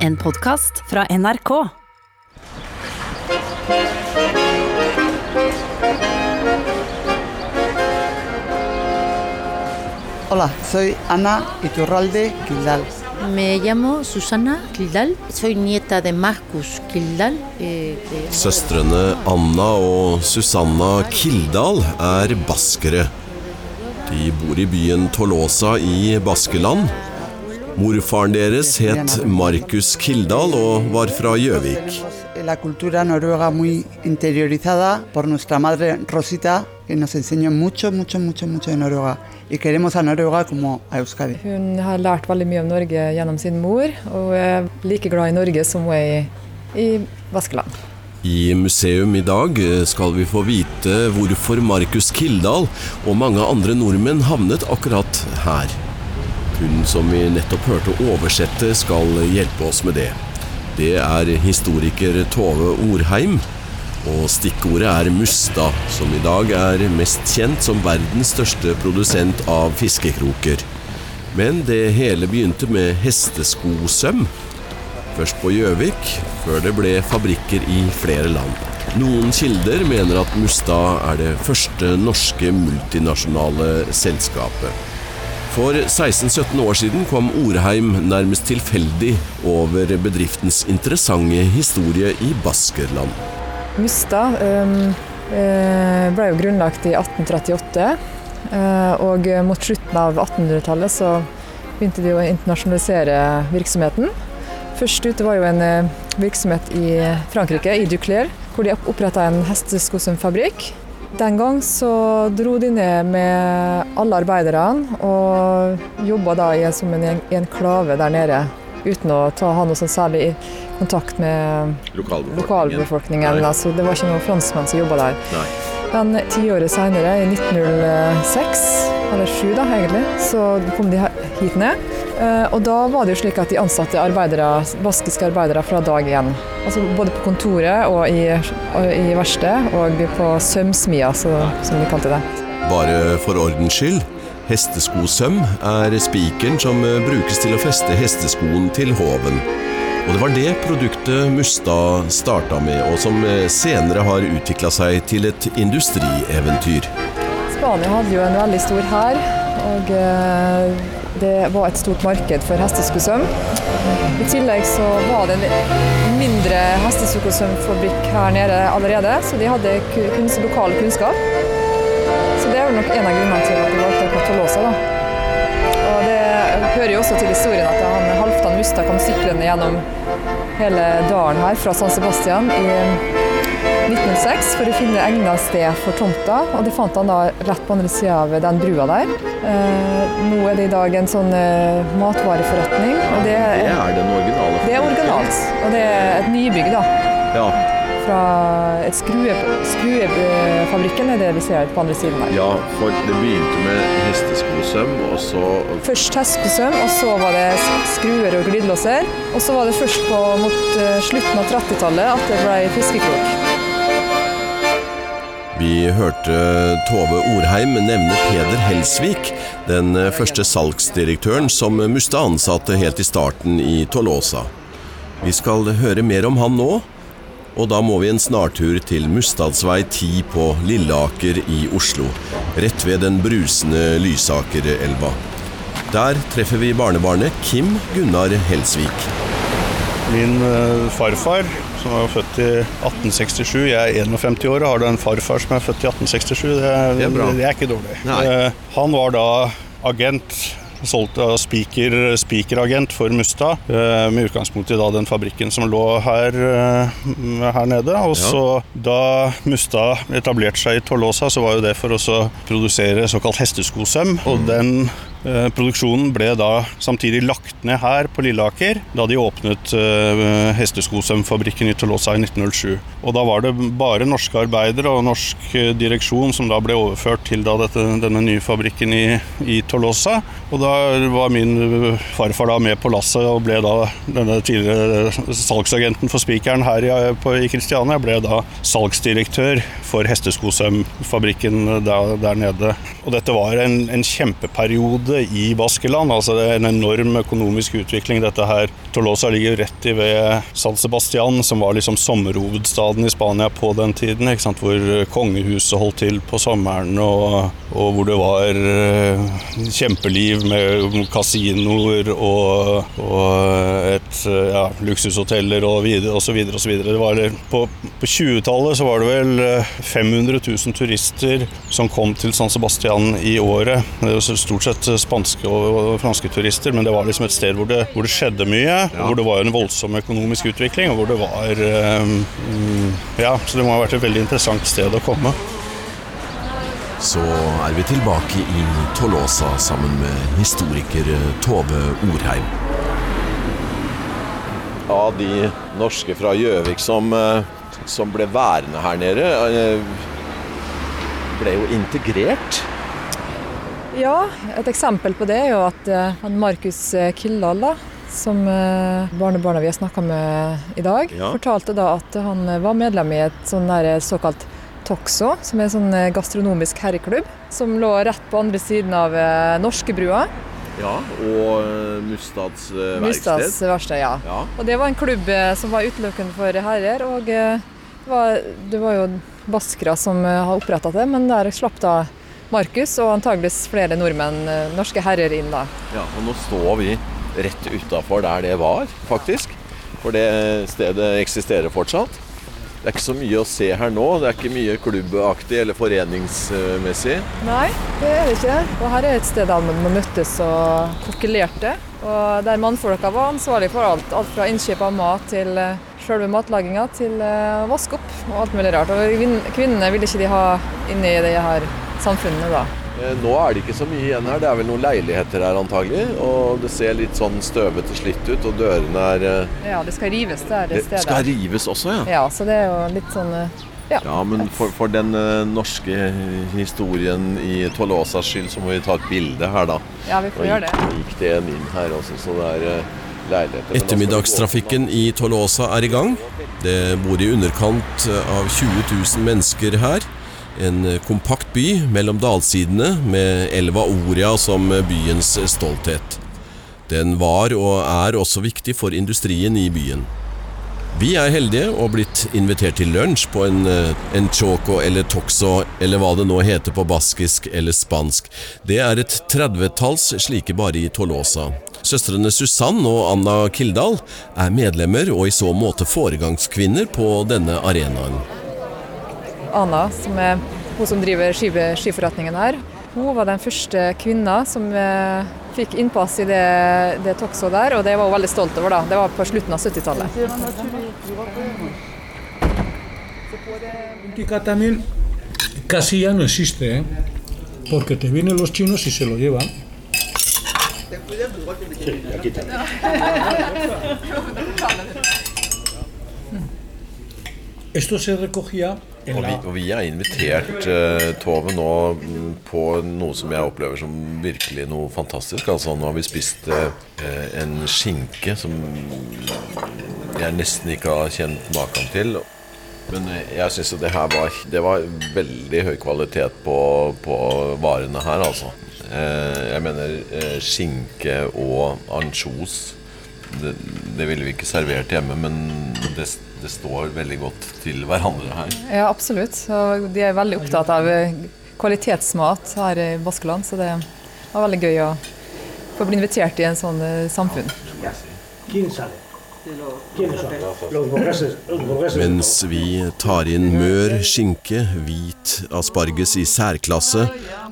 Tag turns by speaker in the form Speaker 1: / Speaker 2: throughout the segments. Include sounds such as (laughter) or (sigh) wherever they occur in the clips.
Speaker 1: En podkast fra NRK.
Speaker 2: Hola, soy Ana Iturralde Quildal.
Speaker 3: Me llamo Susana Kildal. Soy nieta de Marcus Kildal. eh,
Speaker 4: Søstrene Anna og Susanna Kildal er baskere. De bor i byen Tolosa i Baskeland. Morfaren deres het Markus Kildahl og var fra Gjøvik.
Speaker 2: La cultura noruega muy interiorizada por nuestra madre Rosita, que nos enseñó mucho, mucho, mucho, mucho de Noruega. Y queremos a Noruega como a Euskadi.
Speaker 5: Hun har lært veldig mye om Norge gjennom sin mor, og er like glad i Norge som hun er i, i Baskeland.
Speaker 4: I museum i dag skal vi få vite hvorfor Markus Kildahl og mange andre nordmenn havnet akkurat her. Hun som vi nettopp hørte oversette, skal hjelpe oss med det. Det er historiker Tove Orheim. Og stikkordet er Musta, som i dag er mest kjent som verdens største produsent av fiskekroker. Men det hele begynte med hesteskosøm. Først på Gjøvik, før det ble fabrikker i flere land. Noen kilder mener at Mustad er det første norske multinasjonale selskapet. For 16-17 år siden kom Orheim nærmest tilfeldig over bedriftens interessante historie i Baskerland.
Speaker 5: Mustad um, eh, ble jo grunnlagt i 1838, eh, og mot slutten av 1800-tallet så begynte de å internasjonalisere virksomheten. Først ute var jo en eh, virksomhet i Frankrike, i Duclair, hvor de oppretta en hesteskosømfabrikk. Den gang så dro de ned med alle arbeiderne og jobba da i, som en en- enklave der nede, uten å ta, ha noe sånn særlig kontakt med lokalbefolkningen. Altså, det var ikke noen franskmenn som jobba der.
Speaker 4: Nei.
Speaker 5: Men tiåret seinere, i 1906, eller 7 da egentlig, så kom de hit ned. Eh, Og da var det jo slik at de ansatte arbeidere, baskiske arbeidere fra dag én. Altså både på kontoret og i, i verkstedet, og på sømsmia, som de kalte det.
Speaker 4: Bare for ordens skyld. Hesteskosøm er spikeren som eh, brukes til å feste hesteskoen til hoven. Og det var det produktet Mustad starta med, og som eh, senere har utvikla seg til et industrieventyr.
Speaker 5: Spania hadde jo en veldig stor hær, og det var et stort marked for hesteskosøm. I tillegg så var det en mindre hesteskosømfabrikk her nede allerede, så de hadde ku- kunst, lokal kunnskap. Så det er nok en av grunnene til at de valgte Tolosa. Da. Og det hører jo også til historien at han, Halvdan Mustad kom syklende gjennom hele dalen her fra San Sebastian i 1906 for å finne egnet sted for tomta, og det fant han da rett på andre sida av den brua der. Eh, nå er det i dag en sånn eh, matvareforretning, og det er,
Speaker 4: er den originale.
Speaker 5: det er originalt. Og det er et nybygg da,
Speaker 4: Ja,
Speaker 5: fra et skrue, skruefabrikken er det vi ser på andre siden her.
Speaker 4: ja, for det begynte med hesteskosøm, og så
Speaker 5: Først hesteskosøm, og så var det skruer og glidelåser. Og så var det først på mot eh, slutten av 30-tallet at det ble fiskekrok.
Speaker 4: Vi hørte Tove Orheim nevne Peder Helsvik, den første salgsdirektøren som Musta ansatte helt i starten i Tolosa. Vi skal høre mer om han nå, og da må vi en snartur til Mustadsvei 10 på Lilleaker i Oslo, rett ved den brusende Lysakerelva. Der treffer vi barnebarnet Kim Gunnar Helsvik.
Speaker 6: Min eh, farfar, som var født i 1867, jeg er 51 år og har da en farfar som er født i 1867. Det er,
Speaker 4: Det er
Speaker 6: det er ikke dårlig. Eh, Han var da agent, solgt av speaker, speakeragent for Mustad, eh, med utgangspunkt i da den fabrikken som lå her, eh, her nede. Og så da Mustad etablerte seg i Tolosa, så var jo det for å produsere såkalt hesteskosøm. Og den Eh, Produksjonen ble da samtidig lagt ned her på Lilleaker da de åpnet eh, hesteskosømfabrikken i Tolosa i 1907. Og da var det bare norske arbeidere og norsk eh, direksjon som da ble overført til dette, denne nye fabrikken i, i Tolosa. Og da var min eh, farfar da med på lasset og ble da denne tidligere salgsagenten for spikeren her i, på, i Kristiania ble da salgsdirektør for hesteskosømfabrikken der, der nede. Og dette var en, en kjempeperiode skjedde i Baskeland. Altså det er en enorm økonomisk utvikling. Dette her Tolosa ligger rett i ved San Sebastian, som var liksom sommerhovedstaden i Spania på den tiden. ikke sant? Hvor kongehuset holdt til på sommeren, og, og hvor det var uh, kjempeliv med kasinoer og, og et, ja, luksushoteller og videre osv. videre. På på 20-tallet så var det vel 500 000 turister som kom til San Sebastian i året. Det var stort sett spanske og franske turister, men det var liksom et sted hvor det, hvor det skjedde mye. Ja. Hvor det var en voldsom økonomisk utvikling, og hvor det var um, Ja, så det må ha vært et veldig interessant sted å komme.
Speaker 4: Så er vi tilbake i Tolosa sammen med historiker Tove Orheim. Av de norske fra Gjøvik som, som ble værende her nede, ble jo integrert.
Speaker 5: Ja, et eksempel på det er jo at han Markus Kildahl, da, som barnebarna vi har snakka med i dag, ja. fortalte da at han var medlem i et sånn såkalt Toxo, som er en sånn gastronomisk herreklubb, som lå rett på andre siden av Norskebrua.
Speaker 4: Ja, og Mustads verksted.
Speaker 5: Mustads verksted, ja. ja. Og det var en klubb som var utelukkende for herrer. Og det var, det var jo baskere som har oppretta det, men der slapp da Markus og antageligvis flere nordmenn, norske herrer, inn da.
Speaker 4: Ja, og nå står vi rett utafor der det var, faktisk. For det stedet eksisterer fortsatt. Det er ikke så mye å se her nå. Det er ikke mye klubbaktig eller foreningsmessig.
Speaker 5: Nei, det er det ikke. Og her er et sted der man møttes og kokkelerte. Og der mannfolka var ansvarlig for alt. Alt fra innkjøp av mat til selve matlaginga til å vaske opp og alt mulig rart. Og kvinnene ville ikke de ha inni det her samfunnene da.
Speaker 4: Nå er det ikke så mye igjen her. Det er vel noen leiligheter her antagelig. Og det ser litt sånn støvete slitt ut, og dørene er
Speaker 5: Ja, det skal rives der. Det,
Speaker 4: det skal rives også, ja?
Speaker 5: Ja, så det er jo litt sånn
Speaker 4: ja, ja men for, for den norske historien i Tolosas skyld, så må vi ta et bilde her, da.
Speaker 5: Ja, vi får og gjøre det.
Speaker 4: gikk det en inn her også, så det er leiligheter. Ettermiddagstrafikken i Tolosa er i gang. Det bor i underkant av 20 000 mennesker her. En kompakt by mellom dalsidene, med elva Oria som byens stolthet. Den var og er også viktig for industrien i byen. Vi er heldige og blitt invitert til lunsj på en, en choco eller toxo, eller hva det nå heter på baskisk eller spansk. Det er et tredvetalls slike bare i Tolosa. Søstrene Susann og Anna Kildahl er medlemmer og i så måte foregangskvinner på denne arenaen.
Speaker 5: Anna, som er hun som driver skiforretningen her. Hun var den første kvinna som eh, fikk innpass i det, det Toxo der, og det var hun veldig stolt over. da. Det var på slutten av 70-tallet.
Speaker 7: también casi ya no existe, ¿eh? porque te vienen los chinos y se lo llevan. Sí, aquí también. (laughs) (laughs) Esto se recogía
Speaker 4: og vi, og vi, er invitert uh, Tove nå mm, på noe som jeg opplever som virkelig noe fantastisk. Altså Nå har vi spist uh, en skinke som jeg nesten ikke har kjent maken til. Men jeg syns det her var, det var veldig høy kvalitet på, på varene her, altså. Uh, jeg mener skinke og ansjos. Det, det ville vi ikke servert hjemme, men det det står veldig godt til hverandre her.
Speaker 5: Ja, absolutt. Og de er veldig opptatt av kvalitetsmat her i Baskeland, så det var veldig gøy å få bli invitert i en sånn eh, samfunn.
Speaker 4: Mens vi tar inn mør, skinke, hvit asparges i særklasse,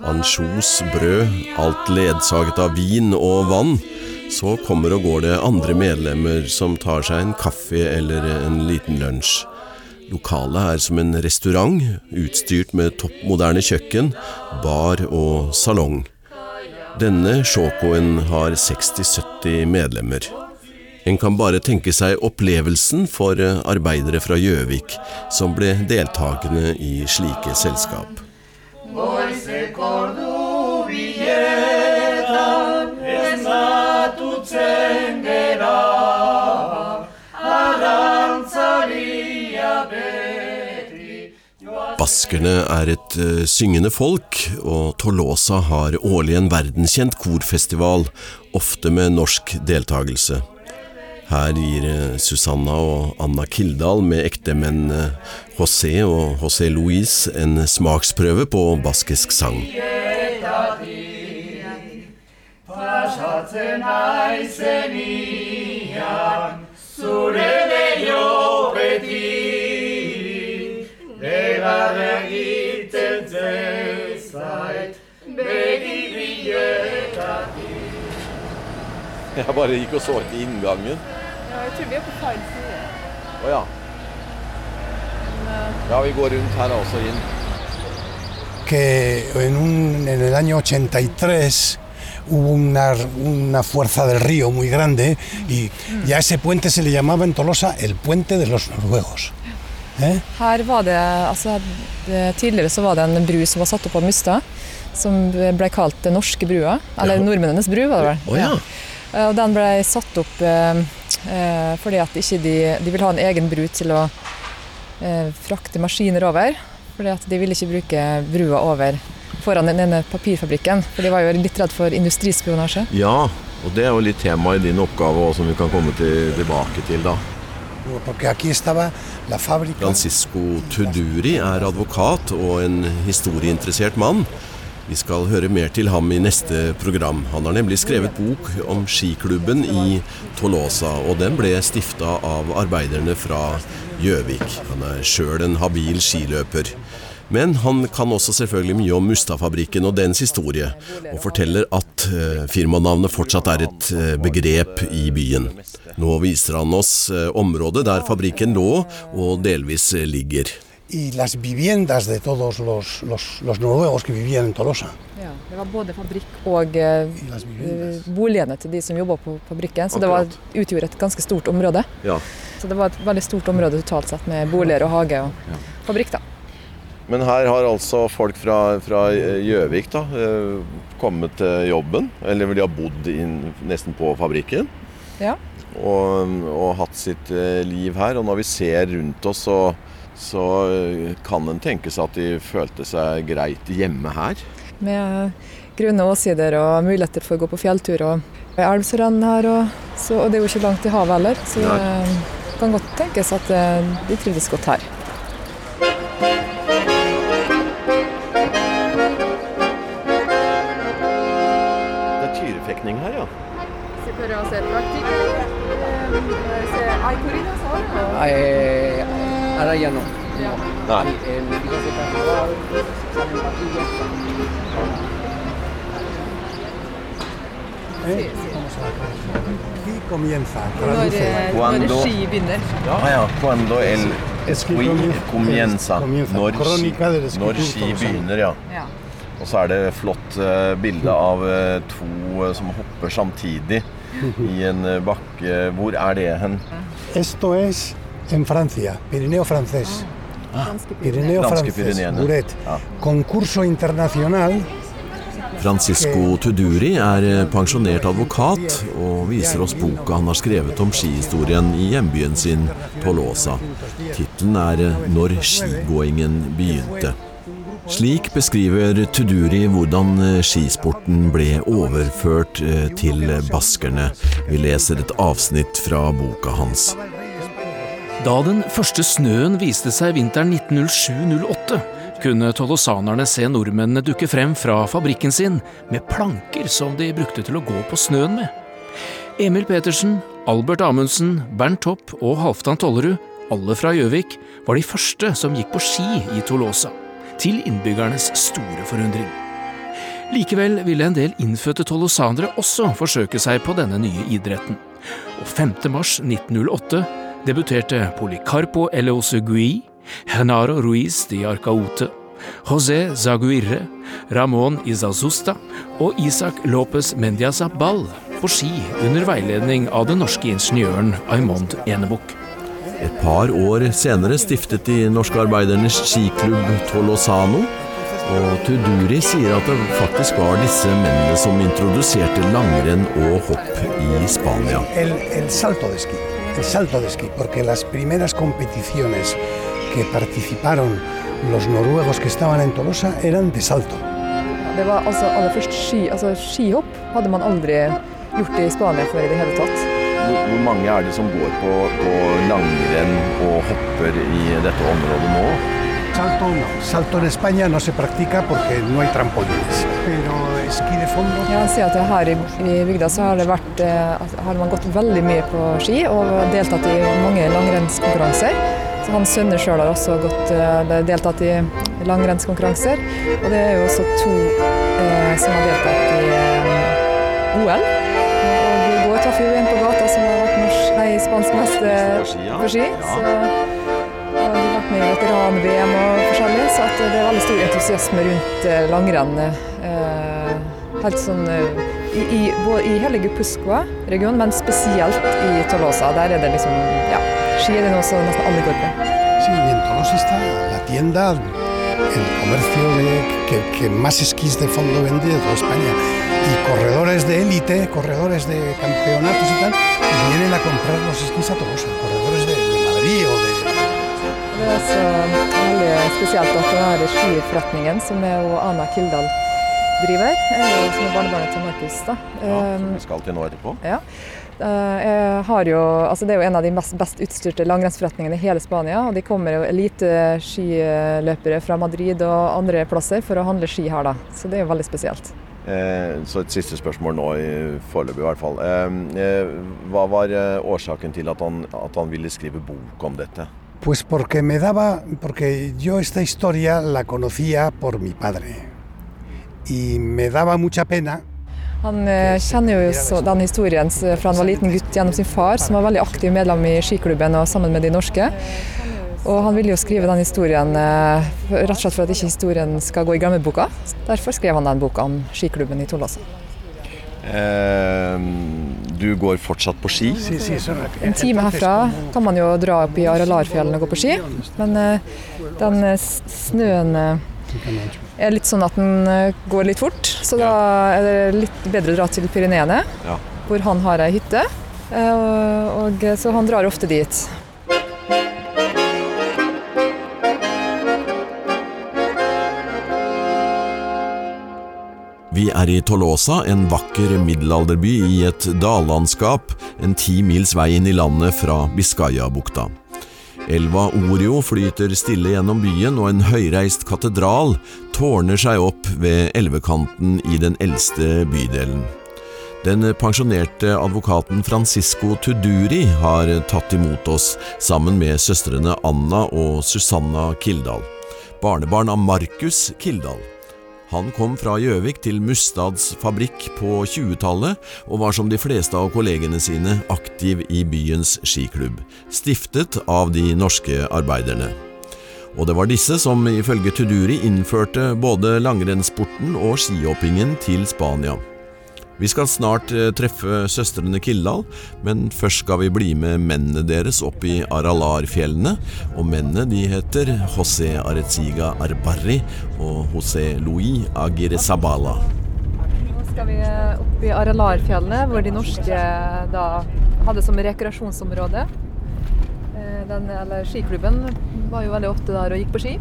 Speaker 4: ansjos, brød, alt ledsaget av vin og vann, så kommer og går det andre medlemmer som tar seg en kaffe eller en liten lunsj. Lokalet er som en restaurant, utstyrt med toppmoderne kjøkken, bar og salong. Denne shokoen har 60-70 medlemmer. En kan bare tenke seg opplevelsen for arbeidere fra Gjøvik som ble deltakende i slike selskap. Voice Baskerne er et uh, syngende folk, og Tolosa har årlig en verdenskjent korfestival, ofte med norsk deltakelse. Her gir uh, Susanna og Anna Kildahl med ektemennene José og José Luis en smaksprøve på baskisk sang. Pasatzen zure egiten zait begi Jeg bare gikk og så etter inngangen.
Speaker 5: Ja, jeg tror vi er på feil side.
Speaker 4: Å oh, ja. Ja, vi går rundt her også inn.
Speaker 8: Que en, un, en el año 83 hubo una, una, fuerza del río muy grande y, y a ese puente se le llamaba en Tolosa el puente de los noruegos.
Speaker 5: Her var det, altså, det, Tidligere så var det en bru som var satt opp på Mustad, som ble kalt Den norske brua. Eller ja. Nordmennenes bru, var det vel.
Speaker 4: Oh, ja.
Speaker 5: ja. Og den ble satt opp eh, eh, fordi at ikke de, de ville ha en egen bru til å eh, frakte maskiner over. Fordi at de ville ikke bruke brua over foran den ene papirfabrikken. For de var jo litt redd for industrispionasje.
Speaker 4: Ja, og det er jo litt tema i din oppgave òg, som vi kan komme til, tilbake til da. Francisco Tuduri er advokat og en historieinteressert mann. Vi skal høre mer til ham i neste program. Han har nemlig skrevet bok om skiklubben i Tolosa, og den ble stifta av arbeiderne fra Gjøvik. Han er sjøl en habil skiløper. Men han kan også selvfølgelig mye om Mustad-fabrikken og dens historie, og forteller at uh, firmanavnet fortsatt er et uh, begrep i byen. Nå viser han oss uh, området der fabrikken lå og delvis ligger.
Speaker 8: Y las viviendas de todos los, los, los noruegos que vivían en Tolosa.
Speaker 5: Ja, det var både fabrikk og eh, boligene til de som jobba på fabrikken. Så Akkurat. det var, utgjorde et ganske stort område.
Speaker 4: Ja.
Speaker 5: Så det var et veldig stort område totalt sett, med boliger og hage og ja. fabrikk. da.
Speaker 4: Men her har altså folk fra Gjøvik da, kommet til jobben. Eller de har bodd inn, nesten på fabrikken.
Speaker 5: Ja.
Speaker 4: Og, og, hatt sitt eh, liv her. Og når vi ser rundt oss, så, så eh, kan en tenke seg at de følte seg greit hjemme her.
Speaker 5: Med grønne åsider og muligheter for å gå på fjelltur og elv som renner her. Og, så, og det er jo ikke langt til havet heller, så det kan godt tenkes at de trives godt her.
Speaker 4: Nei.
Speaker 8: Eh, Aquí comienza.
Speaker 5: Ski begynner.
Speaker 4: Ah, ja. Cuando el esquí comienza. Når ski, når ski begynner, ja. Og så er det flott uh, bilde av uh, to uh, som hopper samtidig i en bakke. Hvor er det hen?
Speaker 8: Esto es en Francia, Pirineo francés. Ah, Pirineo francés, Buret. Ja. Concurso internacional
Speaker 4: Francisco Tuduri er eh, pensjonert advokat og viser oss boka han har skrevet om skihistorien i hjembyen sin, Tolosa. Tittelen er eh, 'Når skigåingen begynte'. Slik beskriver Tuduri hvordan eh, skisporten ble overført til baskerne. Vi leser et avsnitt fra boka hans.
Speaker 9: Da den første snøen viste seg vinteren 1907-08, kunne tolosanerne se nordmennene dukke frem fra fabrikken sin med planker som de brukte til å gå på snøen med. Emil Petersen, Albert Amundsen, Bernt Topp og Halvdan Tollerud, alle fra Gjøvik, var de første som gikk på ski i Tolosa, til innbyggernes store forundring. Likevel ville en del innfødte tolosanere også forsøke seg på denne nye idretten, og 5. mars 1908 debuterte Policarpo Eleosegui, Henaro Ruiz de Arcaute, José Zaguirre, Ramón Izazusta og Isak López Mendiazabal på ski under veiledning av den norske ingeniøren Aymond Enebukk.
Speaker 4: Et par år senere stiftet de norske arbeidernes skiklubb Tolosano. Og Tuduri sier at det faktisk var disse mennene som introduserte langrenn og hopp i Spania.
Speaker 8: El, el salto de ski. El salto de esquí, porque las primeras competiciones que participaron los noruegos que estaban en Tolosa eran de salto.
Speaker 5: Det var altså aller først ski, altså skihopp hadde man aldri gjort i Spania før i det hele tatt.
Speaker 4: Hvor, hvor mange er det som går på, på langrenn og hopper i dette området nå?
Speaker 8: Salto no. Salto en España no se practica porque no hay trampolines. Pero esquí de fondo
Speaker 5: Ja, han sier at her i, i bygda så har, det vært, eh, har man gått veldig mye på ski og deltatt i mange langrennskonkurranser. Så hans sønner sjøl har også gått, eh, deltatt i langrennskonkurranser. Og det er jo også to eh, som har deltatt i eh, OL. Og i går traff vi en på gata som har vært norsk, nei, spansk mester på ski. Så, og med veteran-VM og forskjellig, så det er veldig stor entusiasme rundt eh, langrenn. eh, Helt sånn eh, i, i, i hele Guipuscoa-regionen, men spesielt i Tolosa. Der er det liksom Ja, ski er det noe som nesten alle går på.
Speaker 8: Sí, en Tolosa está la tienda, el comercio de, que, que más esquís de fondo vende de toda España. Y corredores de élite, corredores de campeonatos y tal, vienen a comprar los esquís a Tolosa. Corredores
Speaker 5: så veldig spesielt at er skiforretningen som er jo Ana Kildahl driver, er jo som er barnebarnet til Markus. da. som
Speaker 4: vi skal til nå etterpå.
Speaker 5: Ja. Eh, Jeg har jo, altså det er jo en av de mest best utstyrte langrennsforretningene i hele Spania. og De kommer jo eliteskiløpere fra Madrid og andre plasser for å handle ski her. da. Så det er jo veldig spesielt.
Speaker 4: Eh, så et siste spørsmål nå, i foreløpig i hvert fall. Eh, eh, hva var eh, årsaken til at han, at han ville skrive bok om dette?
Speaker 8: Pues porque me daba, porque yo esta historia la conocía por mi padre. Y me daba mucha pena
Speaker 5: Han eh, kjenner jo så den historien fra han var liten gutt gjennom sin far, som var veldig aktiv medlem i skiklubben og sammen med de norske. Og han ville jo skrive den historien eh, rett og slett for at ikke historien skal gå i glemmeboka. Derfor skrev han den boka om skiklubben i Tollåsen.
Speaker 4: Eh, du går fortsatt på ski.
Speaker 5: En time herfra kan man jo dra opp i Aralarfjellene og gå på ski, men eh, den snøen eh, er litt sånn at den eh, går litt fort, så da er det litt bedre å dra til Pyreneene,
Speaker 4: Ja.
Speaker 5: hvor han har ei hytte. eh, Og, og, så han drar ofte dit.
Speaker 4: Vi er i Tolosa, en vakker middelalderby i et dallandskap en ti mils vei inn i landet fra Biscayabukta. Elva Orio flyter stille gjennom byen, og en høyreist katedral tårner seg opp ved elvekanten i den eldste bydelen. Den pensjonerte advokaten Francisco Tuduri har tatt imot oss, sammen med søstrene Anna og Susanna Kildahl, barnebarn av Markus Kildahl. Han kom fra Gjøvik til Mustads fabrikk på 20-tallet, og var som de fleste av kollegene sine aktiv i byens skiklubb, stiftet av de norske arbeiderne. Og det var disse som ifølge Tuduri innførte både langrennssporten og skihoppingen til Spania. Vi skal snart eh, treffe søstrene Kildahl, men først skal vi bli med mennene deres opp i Aralar-fjellene. Og mennene de heter José Areziga Arbarri og José Louis Agire Sabala.
Speaker 5: Nå skal vi opp i Aralarfjellene, hvor de norske da hadde som rekreasjonsområde. Eh, Den, eller skiklubben var jo veldig ofte der og gikk på ski.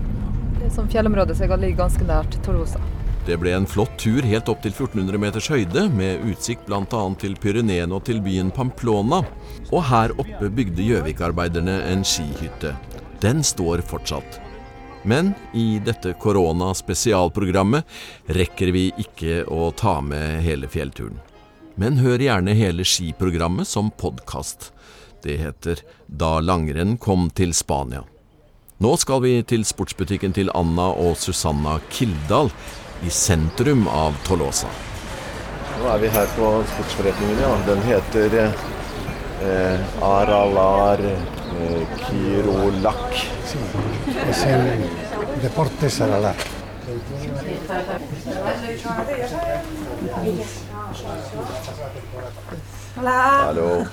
Speaker 5: Det er så jeg som ligger ganske nært Tolosa.
Speaker 4: Det ble en flott tur helt opp til 1400 meters høyde, med utsikt bl.a. til Pyreneene og til byen Pamplona. Og her oppe bygde Gjøvik-arbeiderne en skihytte. Den står fortsatt. Men i dette korona-spesialprogrammet rekker vi ikke å ta med hele fjellturen. Men hør gjerne hele skiprogrammet som podkast. Det heter Da langrenn kom til Spania. Nå skal vi til sportsbutikken til Anna og Susanna Kildahl i sentrum av Tolosa. Nå er vi her på sportsforretningen, ja. Den heter eh, Aralar eh, Kirolak.
Speaker 8: Deportes Aralar.
Speaker 4: Hallo.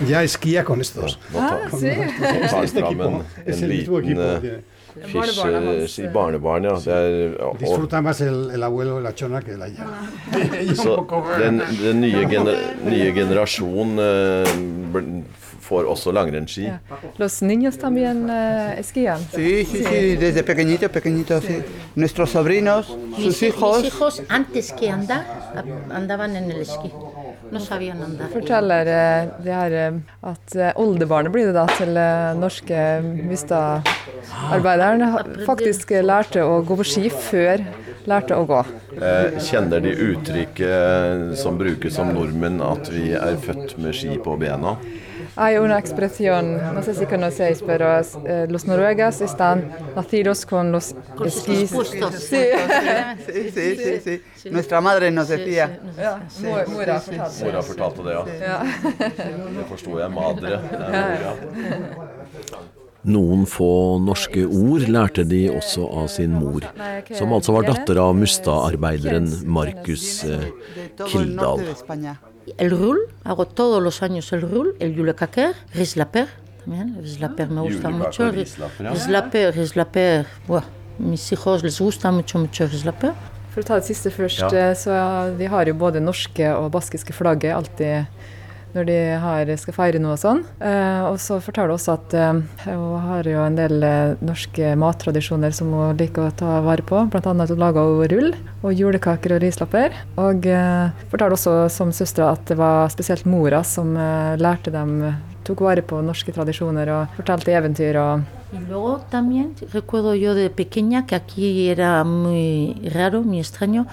Speaker 8: Jeg esquía con estos.
Speaker 4: Nå tar,
Speaker 5: Ah,
Speaker 4: nå tar
Speaker 8: Este
Speaker 4: fram en, en liten eh, fish, eh, si
Speaker 5: eh.
Speaker 4: barnebarn, ja. Det er, og,
Speaker 8: Disfruta más el, el abuelo la chona que la ya.
Speaker 4: så den, den nye, gener, nye generasjon eh, får også langrennsski.
Speaker 5: Ja. Los niños también eh, esquían.
Speaker 2: Sí, sí, sí, desde pequeñitos, pequeñitos, sí. Nuestros sobrinos, sus hijos.
Speaker 3: mis hijos antes que andar, andaban en el esquí. No sabían andar.
Speaker 5: Forteller eh, det her eh, at eh, oldebarnet blir det da til norske Mustad-arbeideren faktisk lærte å gå på ski før lærte å gå.
Speaker 4: Eh, kjenner de uttrykket som brukes som nordmenn, at vi er født med ski på bena?
Speaker 5: Hay una expresión, no sé si conocéis, pero eh, los noruegas están nacidos con los
Speaker 3: Con sus
Speaker 5: esquís.
Speaker 3: puestos.
Speaker 5: Sí.
Speaker 2: Sí, sí, sí, sí. Nuestra madre nos decía.
Speaker 5: Ja, mor, mora fortalte.
Speaker 4: Mora fortalte det, ja.
Speaker 5: Ja.
Speaker 4: Det forsto jeg. Madre. (laughs) Noen få norske ord lærte de også av sin mor, som altså var datter av Mustad-arbeideren Markus eh,
Speaker 2: todo el
Speaker 3: rul, hago todos los años el rul, el yulecaquer, rislaper, también, rislaper me gusta mucho.
Speaker 4: rislaper, ja.
Speaker 3: Rislaper, mis hijos les gusta mucho, mucho rislaper.
Speaker 5: For å ta det siste først,
Speaker 4: Ja.
Speaker 5: eh, så de har jo både norske og baskiske flagget alltid når de har, skal feire noe sånn. Eh, og så forteller hun også at eh, hun har jo en del eh, norske mattradisjoner som hun liker å ta vare på. Blant annet hun lager hun rull og julekaker og rislapper. Og eh, forteller også som søstera at det var spesielt mora som eh, lærte dem tok vare på norske tradisjoner og fortalte eventyr og
Speaker 3: Y luego también recuerdo yo de pequeña que aquí era muy raro, muy extraño.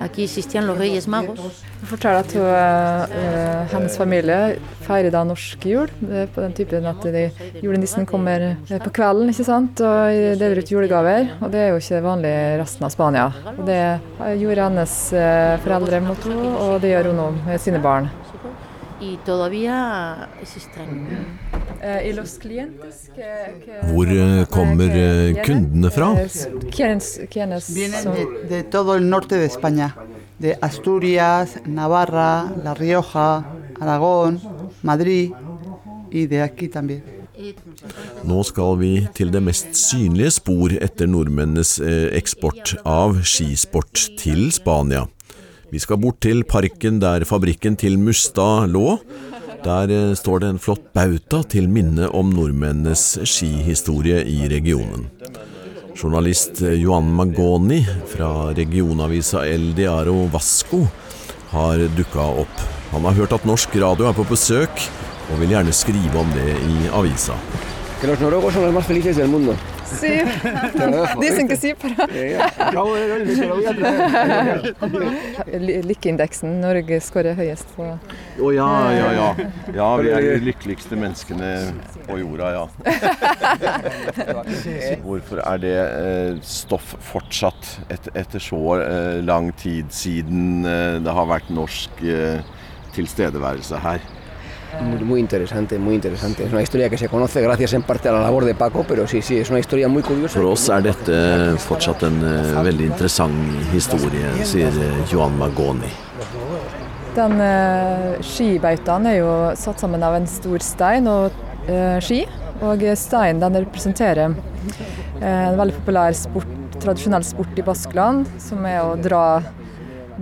Speaker 3: Aquí existían los Reyes Magos.
Speaker 5: Hun forteller at hun, eh, hennes familie feirer da norsk jul. Det er på den typen at de, julenissen kommer eh, på kvelden ikke sant? og deler ut julegaver. Og det er jo ikke vanlig i resten av Spania. Og det eh, gjorde hennes eh, foreldre mot henne, og det gjør hun nå med sine barn.
Speaker 3: Y
Speaker 5: Eh, I los clientes
Speaker 4: Hvor eh, kommer eh, kundene fra?
Speaker 2: De, de todo el norte de España, de Asturias, Navarra, La Rioja, Aragón, Madrid y de aquí también.
Speaker 4: Nå skal vi til det mest synlige spor etter nordmennenes eh, eksport av skisport til Spania. Vi skal bort til parken der fabrikken til Mustad lå. Der eh, står det en flott bauta til minne om nordmennenes skihistorie i regionen. Journalist eh, Johan Magoni fra regionavisa El Diaro Vasco har dukka opp. Han har hørt at norsk radio er på besøk, og vil gjerne skrive om det i avisa.
Speaker 10: Que los noruegos son los más felices del mundo.
Speaker 5: Sí. Dicen que sí, pero Lykkeindeksen Norge skårer høyest på
Speaker 4: Å ja, ja, ja. Ja, vi er de lykkeligste menneskene på jorda, ja. (laughs) Hvorfor er det eh, stoff fortsatt etter så eh, lang tid siden eh, det har vært norsk tilstedeværelse her?
Speaker 10: Muy, muy interesante, muy interesante. Es una historia que se conoce gracias en parte a la labor de Paco, pero sí, sí, es una historia muy curiosa.
Speaker 4: For oss er dette fortsatt en uh, veldig interessant historie, sier eh, Johan Magoni.
Speaker 5: Den uh, skibautaen er jo satt sammen av en stor stein og uh, ski. Og steinen den representerer eh, en veldig populær sport, tradisjonell sport i Baskeland, som er å dra,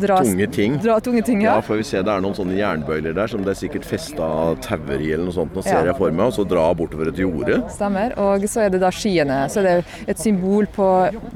Speaker 5: dra
Speaker 4: Tunge ting.
Speaker 5: Dra tunge ting, ja.
Speaker 4: Ja, for vi ser det er noen sånne jernbøyler der som det er sikkert festa tauer i eller noe sånt. Nå ser
Speaker 5: Ja.
Speaker 4: jeg for meg, og så dra bortover et jorde.
Speaker 5: Stemmer. Og så er det da skiene. Så er det et symbol på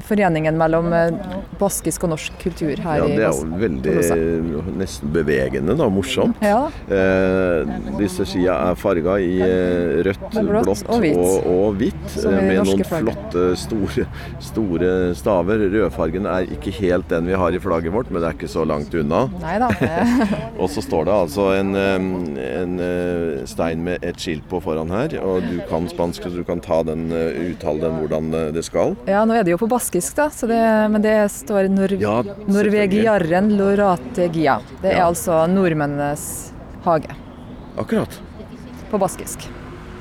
Speaker 5: foreningen mellom eh, baskisk og norsk kultur her
Speaker 4: Ja,
Speaker 5: i
Speaker 4: det er jo veldig nesten bevegende, da. Morsomt.
Speaker 5: Ja.
Speaker 4: Eh, disse skia er farga i eh, rødt,
Speaker 5: blått
Speaker 4: blått
Speaker 5: og hvitt.
Speaker 4: og, og hvitt.
Speaker 5: I
Speaker 4: eh, med noen
Speaker 5: flagget.
Speaker 4: flotte, store, store staver. Rødfargen er ikke helt den vi har i flagget vårt, men det er ikke så langt unna.
Speaker 5: Neida. (laughs)
Speaker 4: Og så står det altså en, en eh, stein med et skilt på foran her, og du kan spansk, så du kan ta den, eh, uttale den hvordan eh, det skal.
Speaker 5: Ja, nå er det jo på baskisk, da, så det, men det står nor
Speaker 4: Ja,
Speaker 5: Norvegiarren lorategia. Det er
Speaker 4: Ja.
Speaker 5: altså nordmennenes hage
Speaker 4: Akkurat.
Speaker 5: på baskisk.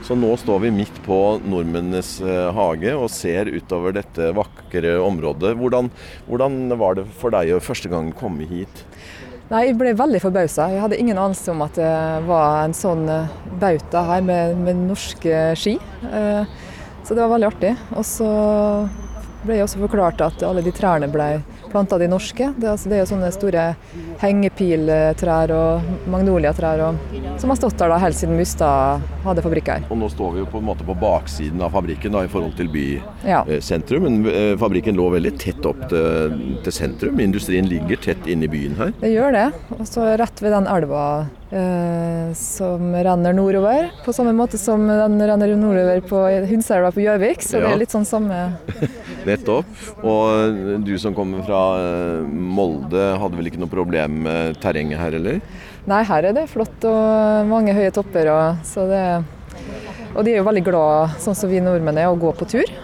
Speaker 4: Så nå står vi midt på nordmennenes eh, hage og ser utover dette vakre området. Hvordan, hvordan var det for deg å første gang komme hit?
Speaker 5: Nei, Jeg ble veldig forbausa. Jeg hadde ingen anelse om at det var en sånn eh, bauta her med, med norske ski. Eh, Så det var veldig artig. Og så ble jeg også forklart at alle de trærne ble planta de norske. Altså, det er jo sånne store hengepiltrær og magnoliatrær og, som har stått der da helt siden Mustad hadde fabrikk her.
Speaker 11: Og nå står vi jo på en måte på baksiden av fabrikken da, i forhold til
Speaker 5: Ja.
Speaker 11: Men eh, fabrikken lå veldig tett opp til, til sentrum. Industrien ligger tett inne i byen her.
Speaker 5: Det gjør det. Og så rett ved den elva eh, som renner nordover. På samme måte som den renner nordover på Hundselva på Gjøvik. Så det er litt sånn samme (laughs)
Speaker 11: Nettopp. Og du som kommer fra eh, Molde, hadde vel ikke noe problem med terrenget her, eller?
Speaker 5: Nei, her er det flott og mange høye topper. Og, så det, og de er jo veldig glad, sånn som vi nordmenn er, å gå på tur.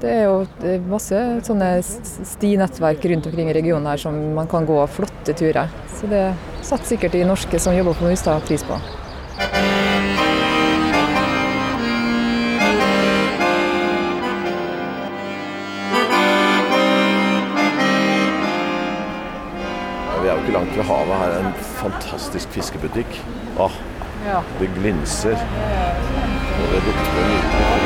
Speaker 5: Det er jo masse sånne stinettverk rundt omkring i regionen her som man kan gå flotte turer. Så det setter sikkert de norske som jobber på Mustad pris på.
Speaker 11: Vi er jo ikke langt ved havet. Her er en fantastisk fiskebutikk. Åh,
Speaker 5: Ja.
Speaker 11: det glinser. Og det lukter nydelig